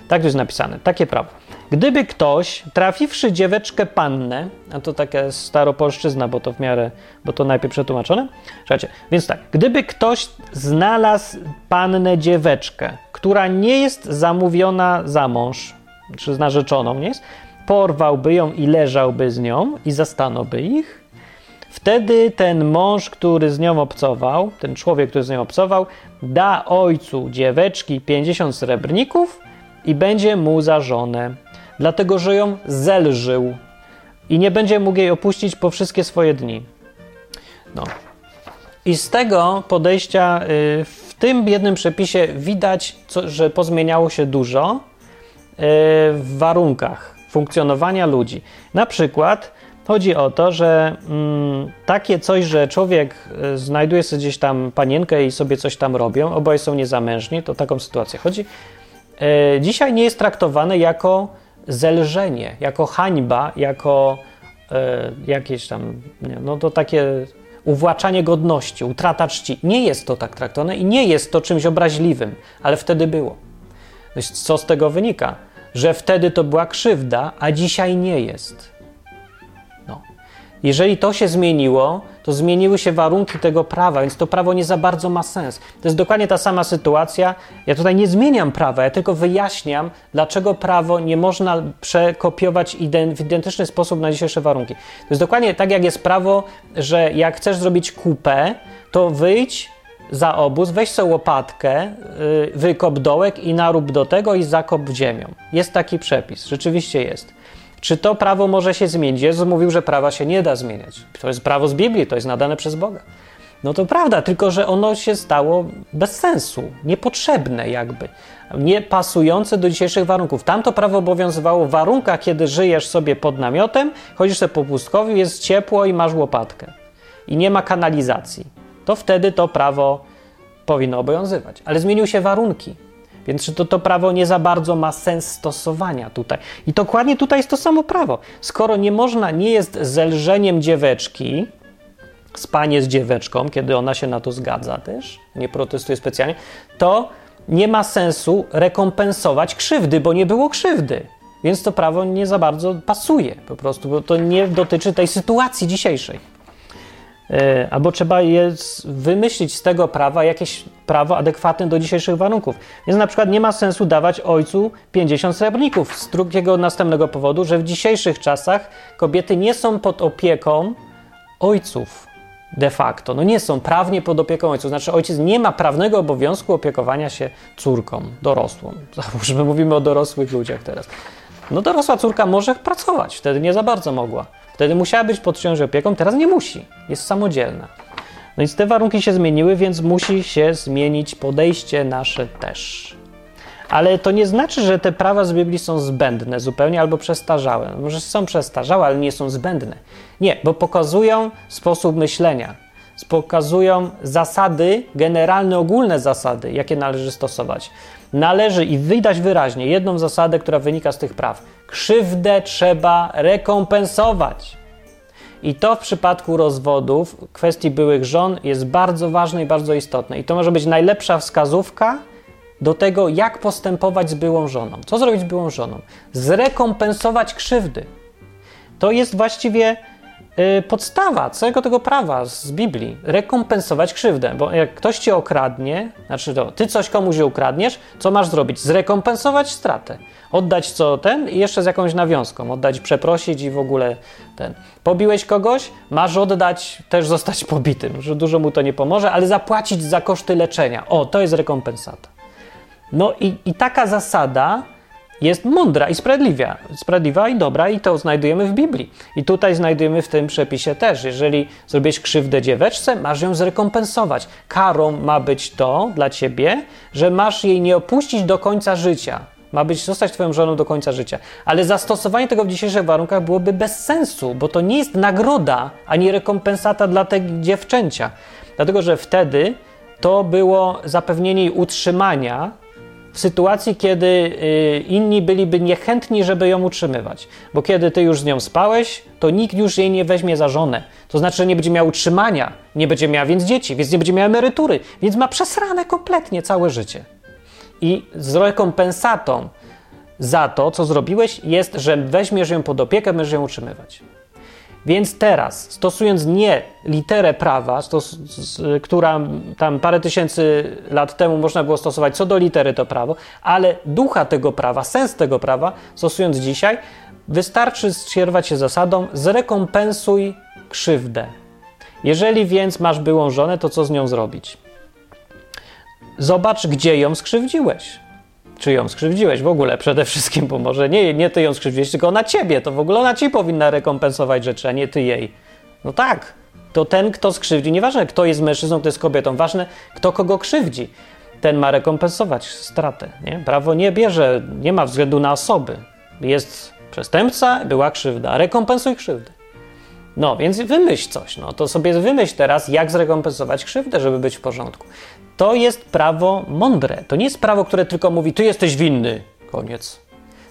Tak tu jest napisane, takie prawo. Gdyby ktoś, trafiwszy dzieweczkę pannę, a to taka staropolszczyzna, bo to w miarę, bo to najpierw przetłumaczone. Słuchajcie, więc tak, gdyby ktoś znalazł pannę dzieweczkę, która nie jest zamówiona za mąż, czy z narzeczoną, nie jest, porwałby ją i leżałby z nią i zastanąłby ich, wtedy ten mąż, który z nią obcował, ten człowiek, który z nią obcował, da ojcu dzieweczki 50 srebrników i będzie mu za żonę, dlatego że ją zelżył i nie będzie mógł jej opuścić po wszystkie swoje dni. No. I z tego podejścia y, w tym jednym przepisie widać, że pozmieniało się dużo y, w warunkach funkcjonowania ludzi. Na przykład chodzi o to, że mm, takie coś, że człowiek y, znajduje sobie gdzieś tam panienkę i sobie coś tam robią, oboje są niezamężni, to taką sytuację chodzi. Dzisiaj nie jest traktowane jako zelżenie, jako hańba, jako jakieś tam, no to takie uwłaczanie godności, utrata czci. Nie jest to tak traktowane i nie jest to czymś obraźliwym, ale wtedy było. Co z tego wynika? Że wtedy to była krzywda, a dzisiaj nie jest. No. Jeżeli to się zmieniło, to zmieniły się warunki tego prawa, więc to prawo nie za bardzo ma sens. To jest dokładnie ta sama sytuacja. Ja tutaj nie zmieniam prawa, ja tylko wyjaśniam, dlaczego prawo nie można przekopiować w identyczny sposób na dzisiejsze warunki. To jest dokładnie tak, jak jest prawo, że jak chcesz zrobić kupę, to wyjdź za obóz, weź sobie łopatkę, yy, wykop dołek i narób do tego i zakop ziemią. Jest taki przepis, rzeczywiście jest. Czy to prawo może się zmienić? Jezus mówił, że prawa się nie da zmieniać. To jest prawo z Biblii, to jest nadane przez Boga. No to prawda, tylko że ono się stało bez sensu, niepotrzebne jakby, nie pasujące do dzisiejszych warunków. Tamto prawo obowiązywało w warunkach, kiedy żyjesz sobie pod namiotem, chodzisz sobie po pustkowiu, jest ciepło i masz łopatkę i nie ma kanalizacji. To wtedy to prawo powinno obowiązywać. Ale zmieniły się warunki. Więc to, to prawo nie za bardzo ma sens stosowania tutaj? I dokładnie tutaj jest to samo prawo. Skoro nie można, nie jest zelżeniem dzieweczki, spanie z dzieweczką, kiedy ona się na to zgadza też, nie protestuje specjalnie, to nie ma sensu rekompensować krzywdy, bo nie było krzywdy. Więc to prawo nie za bardzo pasuje po prostu, bo to nie dotyczy tej sytuacji dzisiejszej. E, albo trzeba je wymyślić z tego prawa jakieś prawo adekwatne do dzisiejszych warunków. Więc na przykład nie ma sensu dawać ojcu 50 srebrników z drugiego następnego powodu, że w dzisiejszych czasach kobiety nie są pod opieką ojców de facto. No nie są prawnie pod opieką ojców. Znaczy ojciec nie ma prawnego obowiązku opiekowania się córką dorosłą. Załóżmy, mówimy o dorosłych ludziach teraz. No dorosła córka może pracować, wtedy nie za bardzo mogła. Wtedy musiała być pod czyjąś opieką, teraz nie musi. Jest samodzielna. No więc te warunki się zmieniły, więc musi się zmienić podejście nasze też. Ale to nie znaczy, że te prawa z Biblii są zbędne zupełnie albo przestarzałe. Może są przestarzałe, ale nie są zbędne. Nie, bo pokazują sposób myślenia, pokazują zasady, generalne, ogólne zasady, jakie należy stosować. Należy i wydać wyraźnie jedną zasadę, która wynika z tych praw. Krzywdę trzeba rekompensować. I to w przypadku rozwodów, kwestii byłych żon jest bardzo ważne i bardzo istotne. I to może być najlepsza wskazówka do tego, jak postępować z byłą żoną. Co zrobić z byłą żoną? Zrekompensować krzywdy. To jest właściwie podstawa całego tego prawa z Biblii. Rekompensować krzywdę, bo jak ktoś cię okradnie, znaczy to, ty coś komuś ukradniesz, co masz zrobić? Zrekompensować stratę. Oddać co ten i jeszcze z jakąś nawiązką. Oddać, przeprosić i w ogóle ten. Pobiłeś kogoś, masz oddać, też zostać pobitym, że dużo mu to nie pomoże, ale zapłacić za koszty leczenia. O, to jest rekompensata. No i, i taka zasada jest mądra i sprawiedliwa, sprawiedliwa i dobra, i to znajdujemy w Biblii. I tutaj znajdujemy w tym przepisie też. Jeżeli zrobisz krzywdę dzieweczce, masz ją zrekompensować. Karą ma być to dla ciebie, że masz jej nie opuścić do końca życia. Ma być zostać twoją żoną do końca życia. Ale zastosowanie tego w dzisiejszych warunkach byłoby bez sensu, bo to nie jest nagroda ani rekompensata dla tej dziewczęcia. Dlatego, że wtedy to było zapewnienie jej utrzymania w sytuacji, kiedy y, inni byliby niechętni, żeby ją utrzymywać. Bo kiedy ty już z nią spałeś, to nikt już jej nie weźmie za żonę. To znaczy, że nie będzie miała utrzymania, nie będzie miała więc dzieci, więc nie będzie miała emerytury, więc ma przesrane kompletnie całe życie. I z rekompensatą za to, co zrobiłeś, jest, że weźmiesz ją pod opiekę, będziesz ją utrzymywać. Więc teraz, stosując nie literę prawa, stos, która tam parę tysięcy lat temu można było stosować co do litery to prawo, ale ducha tego prawa, sens tego prawa, stosując dzisiaj, wystarczy skierować się zasadą zrekompensuj krzywdę. Jeżeli więc masz byłą żonę, to co z nią zrobić? Zobacz, gdzie ją skrzywdziłeś czy ją skrzywdziłeś w ogóle przede wszystkim, bo może nie, nie ty ją skrzywdziłeś, tylko ona ciebie, to w ogóle ona ci powinna rekompensować rzeczy, a nie ty jej. No tak, to ten, kto skrzywdzi, nieważne kto jest mężczyzną, kto jest kobietą, ważne kto kogo krzywdzi, ten ma rekompensować stratę. Nie? Prawo nie bierze, nie ma względu na osoby. Jest przestępca, była krzywda, rekompensuj krzywdę. No, więc wymyśl coś, no to sobie wymyśl teraz, jak zrekompensować krzywdę, żeby być w porządku. To jest prawo mądre. To nie jest prawo, które tylko mówi, ty jesteś winny. Koniec.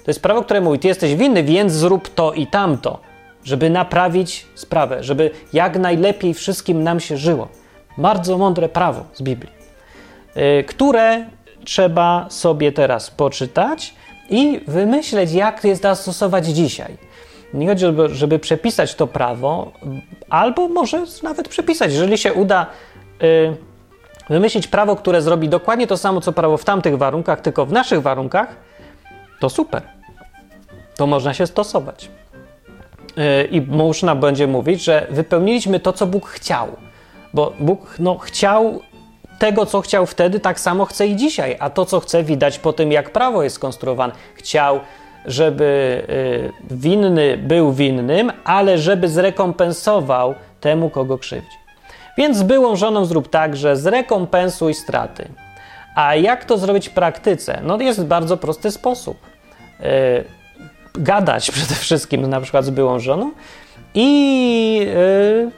To jest prawo, które mówi, ty jesteś winny, więc zrób to i tamto, żeby naprawić sprawę, żeby jak najlepiej wszystkim nam się żyło. Bardzo mądre prawo z Biblii, yy, które trzeba sobie teraz poczytać i wymyśleć, jak je zastosować dzisiaj. Nie chodzi, żeby, żeby przepisać to prawo, albo może nawet przepisać, jeżeli się uda. Yy, wymyślić prawo, które zrobi dokładnie to samo, co prawo w tamtych warunkach, tylko w naszych warunkach, to super. To można się stosować. Yy, I można będzie mówić, że wypełniliśmy to, co Bóg chciał. Bo Bóg no, chciał tego, co chciał wtedy, tak samo chce i dzisiaj. A to, co chce, widać po tym, jak prawo jest skonstruowane. Chciał, żeby y, winny był winnym, ale żeby zrekompensował temu, kogo krzywdzi. Więc z byłą żoną zrób tak, że zrekompensuj straty. A jak to zrobić w praktyce? No jest bardzo prosty sposób. Yy, gadać przede wszystkim na przykład z byłą żoną i yy,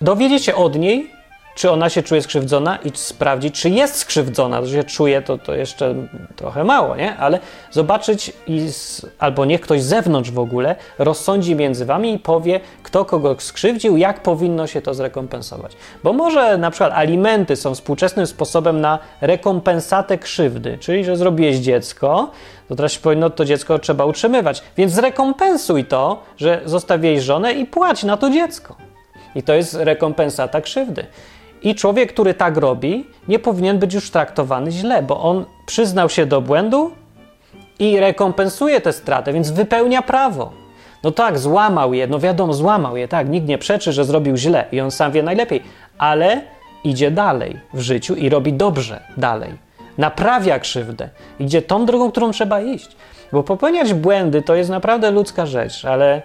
dowiedzieć się od niej, czy ona się czuje skrzywdzona i sprawdzić, czy jest skrzywdzona. To się czuje, to, to jeszcze trochę mało, nie? Ale zobaczyć i z, albo niech ktoś z zewnątrz w ogóle rozsądzi między wami i powie, kto kogo skrzywdził, jak powinno się to zrekompensować. Bo może na przykład alimenty są współczesnym sposobem na rekompensatę krzywdy, czyli że zrobiłeś dziecko, to teraz się powinno to dziecko trzeba utrzymywać. Więc zrekompensuj to, że zostawiłeś żonę i płać na to dziecko. I to jest rekompensata krzywdy. I człowiek, który tak robi, nie powinien być już traktowany źle, bo on przyznał się do błędu i rekompensuje tę stratę, więc wypełnia prawo. No tak, złamał je, no wiadomo, złamał je, tak, nikt nie przeczy, że zrobił źle i on sam wie najlepiej, ale idzie dalej w życiu i robi dobrze dalej. Naprawia krzywdę, idzie tą drogą, którą trzeba iść. Bo popełniać błędy to jest naprawdę ludzka rzecz, ale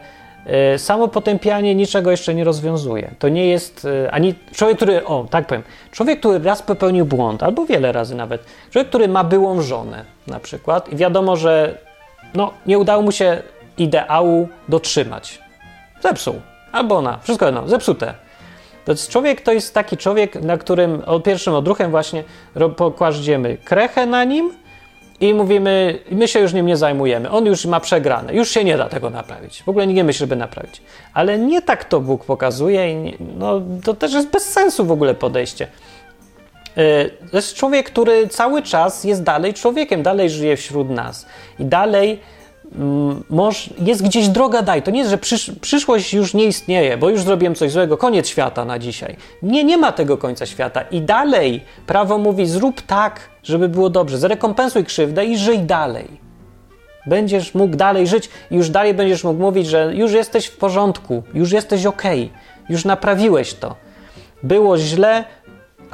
samo potępianie niczego jeszcze nie rozwiązuje. To nie jest e, ani człowiek, który, o tak powiem, człowiek, który raz popełnił błąd, albo wiele razy nawet, człowiek, który ma byłą żonę na przykład i wiadomo, że no, nie udało mu się ideału dotrzymać. Zepsuł. Albo ona, wszystko jedno, zepsute. To jest człowiek to jest taki człowiek, na którym od pierwszym odruchem właśnie pokładziemy krechę na nim, i mówimy, my się już nim nie zajmujemy, on już ma przegrane, już się nie da tego naprawić. W ogóle nie myśli, żeby naprawić. Ale nie tak to Bóg pokazuje i nie, no, to też jest bez sensu w ogóle podejście. E, to jest człowiek, który cały czas jest dalej człowiekiem, dalej żyje wśród nas i dalej mm, jest gdzieś droga daj. To nie jest, że przysz, przyszłość już nie istnieje, bo już zrobiłem coś złego, koniec świata na dzisiaj. Nie, nie ma tego końca świata. I dalej prawo mówi, zrób tak, żeby było dobrze. Zrekompensuj krzywdę i żyj dalej. Będziesz mógł dalej żyć i już dalej będziesz mógł mówić, że już jesteś w porządku, już jesteś ok, już naprawiłeś to. Było źle,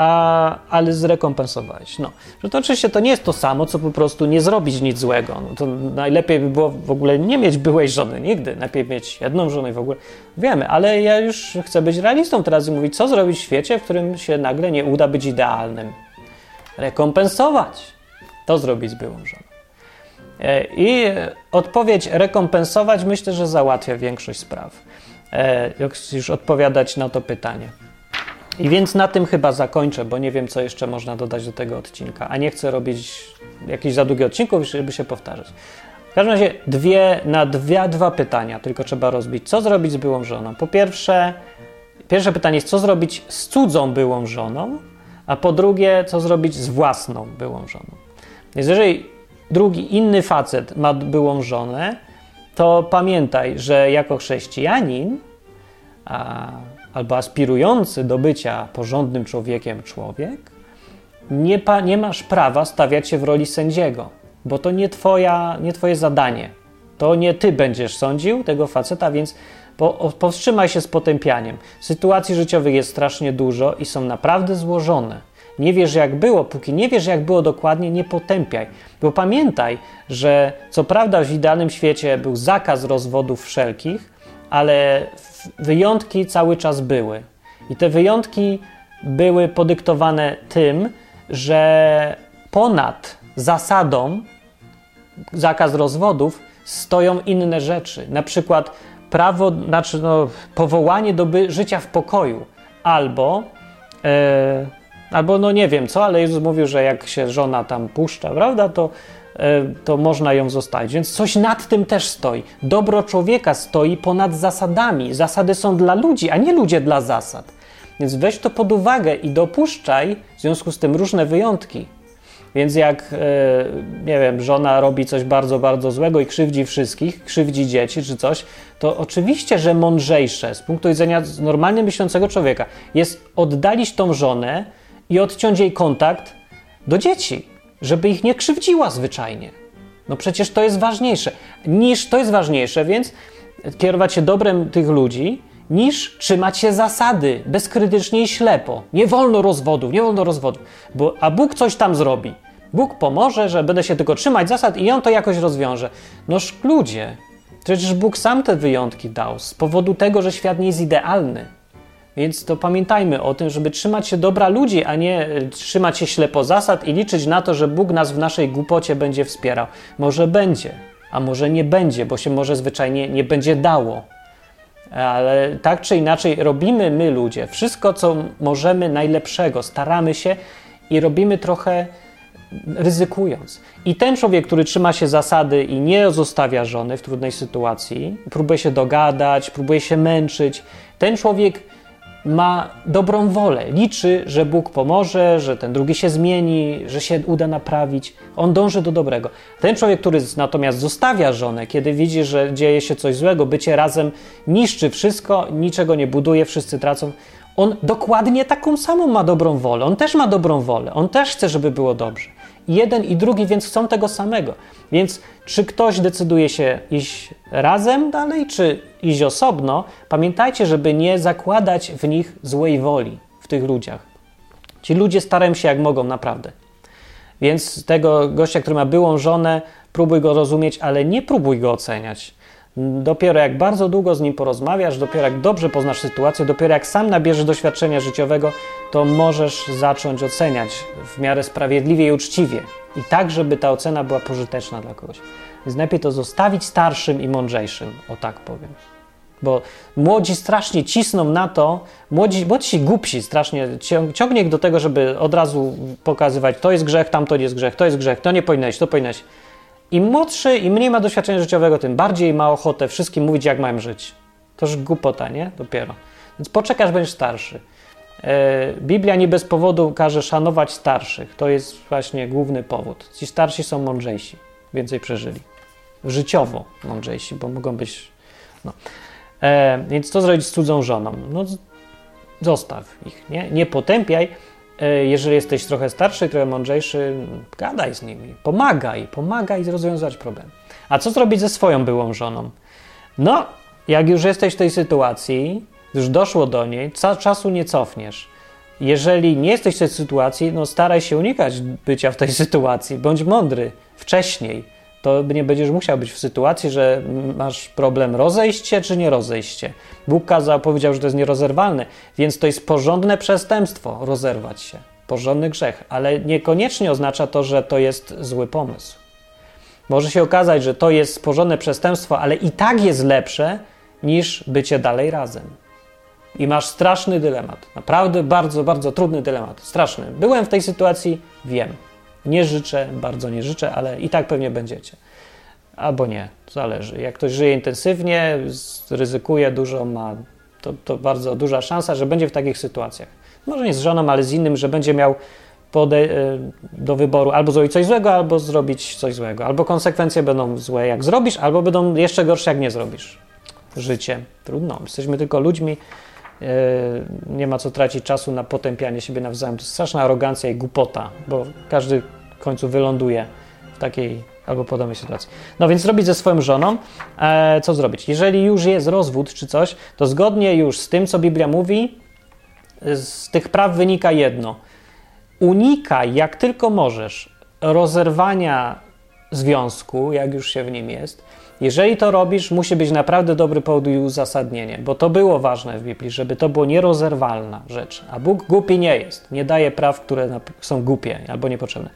a, ale zrekompensowałeś. No, że to oczywiście to nie jest to samo, co po prostu nie zrobić nic złego. No to najlepiej by było w ogóle nie mieć byłej żony, nigdy. Najpierw mieć jedną żonę i w ogóle. Wiemy, ale ja już chcę być realistą teraz i mówić, co zrobić w świecie, w którym się nagle nie uda być idealnym rekompensować. To zrobić z byłą żoną. E, I odpowiedź rekompensować myślę, że załatwia większość spraw. E, jak już odpowiadać na to pytanie. I więc na tym chyba zakończę, bo nie wiem, co jeszcze można dodać do tego odcinka, a nie chcę robić jakichś za długich odcinków, żeby się powtarzać. W każdym razie dwie, na dwie, dwa pytania tylko trzeba rozbić. Co zrobić z byłą żoną? Po pierwsze, pierwsze pytanie jest, co zrobić z cudzą byłą żoną? a po drugie, co zrobić z własną byłą żoną. Więc jeżeli drugi, inny facet ma byłą żonę, to pamiętaj, że jako chrześcijanin a, albo aspirujący do bycia porządnym człowiekiem człowiek, nie, pa, nie masz prawa stawiać się w roli sędziego, bo to nie, twoja, nie twoje zadanie. To nie ty będziesz sądził tego faceta, więc po, powstrzymaj się z potępianiem. Sytuacji życiowych jest strasznie dużo i są naprawdę złożone. Nie wiesz jak było, póki nie wiesz jak było dokładnie, nie potępiaj. Bo pamiętaj, że co prawda w idealnym świecie był zakaz rozwodów wszelkich, ale wyjątki cały czas były. I te wyjątki były podyktowane tym, że ponad zasadą zakaz rozwodów stoją inne rzeczy. Na przykład prawo, znaczy no, powołanie do życia w pokoju, albo, e, albo no nie wiem co, ale Jezus mówił, że jak się żona tam puszcza, prawda, to, to można ją zostawić. Więc coś nad tym też stoi. Dobro człowieka stoi ponad zasadami. Zasady są dla ludzi, a nie ludzie dla zasad. Więc weź to pod uwagę i dopuszczaj w związku z tym różne wyjątki. Więc jak, e, nie wiem, żona robi coś bardzo, bardzo złego i krzywdzi wszystkich, krzywdzi dzieci czy coś, to oczywiście, że mądrzejsze z punktu widzenia normalnie myślącego człowieka jest oddalić tą żonę i odciąć jej kontakt do dzieci, żeby ich nie krzywdziła zwyczajnie. No przecież to jest ważniejsze. Niż to jest ważniejsze, więc kierować się dobrem tych ludzi, niż trzymać się zasady bezkrytycznie i ślepo. Nie wolno rozwodów, nie wolno rozwodów, bo, a Bóg coś tam zrobi. Bóg pomoże, że będę się tylko trzymać zasad i on to jakoś rozwiąże. Noż ludzie, przecież Bóg sam te wyjątki dał z powodu tego, że świat nie jest idealny. Więc to pamiętajmy o tym, żeby trzymać się dobra ludzi, a nie e, trzymać się ślepo zasad i liczyć na to, że Bóg nas w naszej głupocie będzie wspierał. Może będzie, a może nie będzie, bo się może zwyczajnie nie będzie dało. Ale tak czy inaczej robimy my ludzie wszystko, co możemy najlepszego, staramy się i robimy trochę ryzykując. I ten człowiek, który trzyma się zasady i nie zostawia żony w trudnej sytuacji, próbuje się dogadać, próbuje się męczyć, ten człowiek ma dobrą wolę, liczy, że Bóg pomoże, że ten drugi się zmieni, że się uda naprawić. On dąży do dobrego. Ten człowiek, który natomiast zostawia żonę, kiedy widzi, że dzieje się coś złego, bycie razem niszczy wszystko, niczego nie buduje, wszyscy tracą. On dokładnie taką samą ma dobrą wolę. On też ma dobrą wolę. On też chce, żeby było dobrze. Jeden i drugi więc chcą tego samego. Więc czy ktoś decyduje się iść razem dalej, czy iść osobno, pamiętajcie, żeby nie zakładać w nich złej woli, w tych ludziach. Ci ludzie starają się jak mogą, naprawdę. Więc tego gościa, który ma byłą żonę, próbuj go rozumieć, ale nie próbuj go oceniać. Dopiero jak bardzo długo z nim porozmawiasz, dopiero jak dobrze poznasz sytuację, dopiero jak sam nabierzesz doświadczenia życiowego, to możesz zacząć oceniać w miarę sprawiedliwie i uczciwie. I tak, żeby ta ocena była pożyteczna dla kogoś. Więc najlepiej to zostawić starszym i mądrzejszym, o tak powiem. Bo młodzi strasznie cisną na to, młodzi, młodzi głupsi strasznie ciągnie ich do tego, żeby od razu pokazywać, to jest grzech, tamto jest grzech, to jest grzech, to nie powinieneś, to powinieneś. Im młodszy, im mniej ma doświadczenia życiowego, tym bardziej ma ochotę wszystkim mówić, jak mają żyć. To już głupota, nie? Dopiero. Więc poczekasz, będziesz starszy. E, Biblia nie bez powodu każe szanować starszych. To jest właśnie główny powód. Ci starsi są mądrzejsi, więcej przeżyli. Życiowo mądrzejsi, bo mogą być. No. E, więc co zrobić z cudzą żoną? No, zostaw ich, nie? Nie potępiaj. E, jeżeli jesteś trochę starszy, trochę mądrzejszy, gadaj z nimi, pomagaj, pomagaj rozwiązać problem. A co zrobić ze swoją byłą żoną? No, jak już jesteś w tej sytuacji, już doszło do niej, czasu nie cofniesz. Jeżeli nie jesteś w tej sytuacji, no staraj się unikać bycia w tej sytuacji. Bądź mądry wcześniej. To nie będziesz musiał być w sytuacji, że masz problem rozejść się czy nie rozejść się. Bóg kazał, powiedział, że to jest nierozerwalne, więc to jest porządne przestępstwo rozerwać się. Porządny grzech, ale niekoniecznie oznacza to, że to jest zły pomysł. Może się okazać, że to jest porządne przestępstwo, ale i tak jest lepsze niż bycie dalej razem i masz straszny dylemat. Naprawdę bardzo, bardzo trudny dylemat. Straszny. Byłem w tej sytuacji, wiem. Nie życzę, bardzo nie życzę, ale i tak pewnie będziecie. Albo nie, zależy. Jak ktoś żyje intensywnie, ryzykuje dużo, ma to, to bardzo duża szansa, że będzie w takich sytuacjach. Może nie z żoną, ale z innym, że będzie miał e, do wyboru albo zrobić coś złego, albo zrobić coś złego. Albo konsekwencje będą złe, jak zrobisz, albo będą jeszcze gorsze, jak nie zrobisz. Życie. Trudno. Jesteśmy tylko ludźmi nie ma co tracić czasu na potępianie siebie nawzajem. To jest straszna arogancja i głupota, bo każdy w końcu wyląduje w takiej albo podobnej sytuacji. No więc zrobić ze swoją żoną, e, co zrobić? Jeżeli już jest rozwód czy coś, to zgodnie już z tym, co Biblia mówi, z tych praw wynika jedno. Unikaj jak tylko możesz rozerwania związku, jak już się w nim jest, jeżeli to robisz, musi być naprawdę dobry powód i uzasadnienie, bo to było ważne w Biblii, żeby to było nierozerwalna rzecz. A Bóg głupi nie jest, nie daje praw, które są głupie albo niepotrzebne.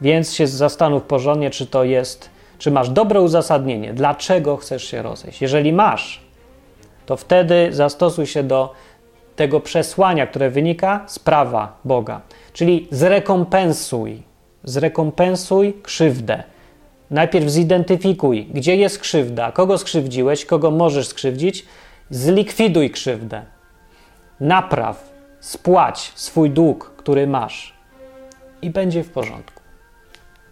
Więc się zastanów porządnie, czy to jest, czy masz dobre uzasadnienie, dlaczego chcesz się rozejść. Jeżeli masz, to wtedy zastosuj się do tego przesłania, które wynika z prawa Boga. Czyli zrekompensuj, zrekompensuj krzywdę Najpierw zidentyfikuj, gdzie jest krzywda, kogo skrzywdziłeś, kogo możesz skrzywdzić, zlikwiduj krzywdę. Napraw, spłać swój dług, który masz i będzie w porządku.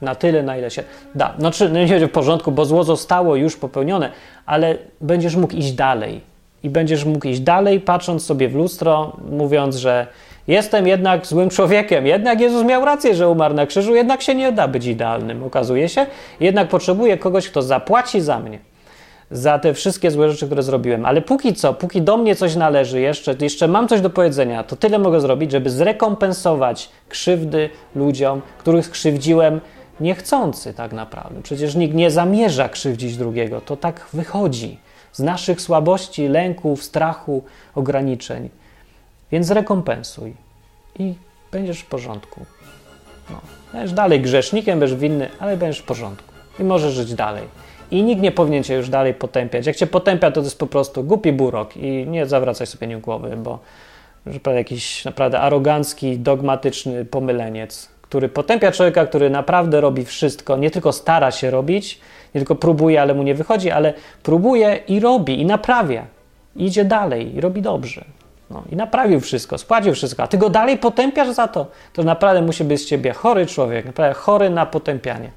Na tyle, na ile się da. Znaczy, no nie będzie w porządku, bo zło zostało już popełnione, ale będziesz mógł iść dalej. I będziesz mógł iść dalej, patrząc sobie w lustro, mówiąc, że Jestem jednak złym człowiekiem. Jednak Jezus miał rację, że umarł na krzyżu, jednak się nie da być idealnym, okazuje się. Jednak potrzebuję kogoś, kto zapłaci za mnie. za te wszystkie złe rzeczy, które zrobiłem. Ale póki co, póki do mnie coś należy jeszcze, jeszcze mam coś do powiedzenia, to tyle mogę zrobić, żeby zrekompensować krzywdy ludziom, których skrzywdziłem niechcący tak naprawdę. Przecież nikt nie zamierza krzywdzić drugiego. To tak wychodzi z naszych słabości, lęków, strachu, ograniczeń. Więc rekompensuj i będziesz w porządku. No. Będziesz dalej grzesznikiem, będziesz winny, ale będziesz w porządku i możesz żyć dalej. I nikt nie powinien cię już dalej potępiać. Jak cię potępia, to to jest po prostu głupi burok i nie zawracaj sobie nim głowy, bo jakiś naprawdę arogancki, dogmatyczny pomyleniec, który potępia człowieka, który naprawdę robi wszystko, nie tylko stara się robić, nie tylko próbuje, ale mu nie wychodzi, ale próbuje i robi i naprawia. idzie dalej i robi dobrze. No, I naprawił wszystko, spłacił wszystko, a ty go dalej potępiasz za to. To naprawdę musi być z ciebie chory człowiek, naprawdę chory na potępianie.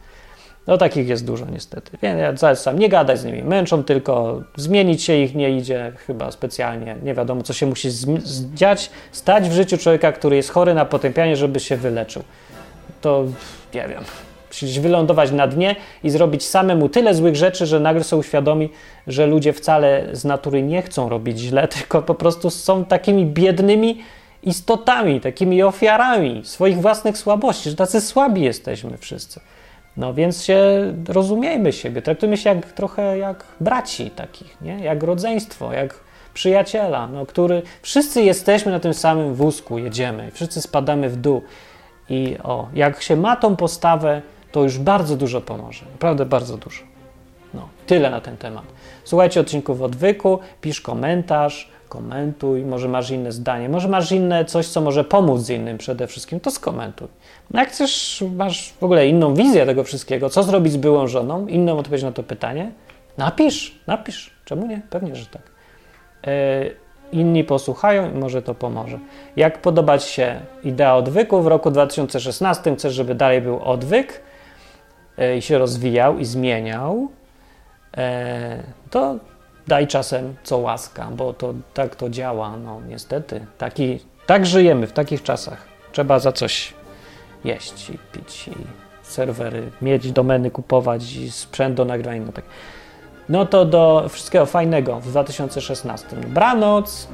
No takich jest dużo niestety. Ja zalecam, nie gadać z nimi, męczą tylko, zmienić się ich nie idzie chyba specjalnie. Nie wiadomo, co się musi zdziać, stać w życiu człowieka, który jest chory na potępianie, żeby się wyleczył. To nie wiem. Musisz wylądować na dnie i zrobić samemu tyle złych rzeczy, że nagle sobie uświadomi, że ludzie wcale z natury nie chcą robić źle, tylko po prostu są takimi biednymi istotami, takimi ofiarami swoich własnych słabości, że tacy słabi jesteśmy wszyscy. No więc się rozumiejmy siebie, traktujmy się jak, trochę jak braci takich, nie? jak rodzeństwo, jak przyjaciela, no, który wszyscy jesteśmy na tym samym wózku, jedziemy, wszyscy spadamy w dół. I o, jak się ma tą postawę, to już bardzo dużo pomoże. Naprawdę bardzo dużo. No, tyle na ten temat. Słuchajcie odcinków odwyku, pisz komentarz, komentuj, może masz inne zdanie, może masz inne coś, co może pomóc innym przede wszystkim, to skomentuj. No jak chcesz, masz w ogóle inną wizję tego wszystkiego, co zrobić z byłą żoną, inną odpowiedź na to pytanie, napisz, napisz. Czemu nie? Pewnie, że tak. Yy, inni posłuchają i może to pomoże. Jak podoba Ci się idea odwyku w roku 2016, chcesz, żeby dalej był odwyk i się rozwijał i zmieniał, yy, to daj czasem co łaska, bo to tak to działa, no niestety. Taki, tak żyjemy w takich czasach. Trzeba za coś jeść i pić i serwery, mieć domeny, kupować i sprzęt do nagrywania. No, tak. no to do wszystkiego fajnego w 2016. Dobranoc!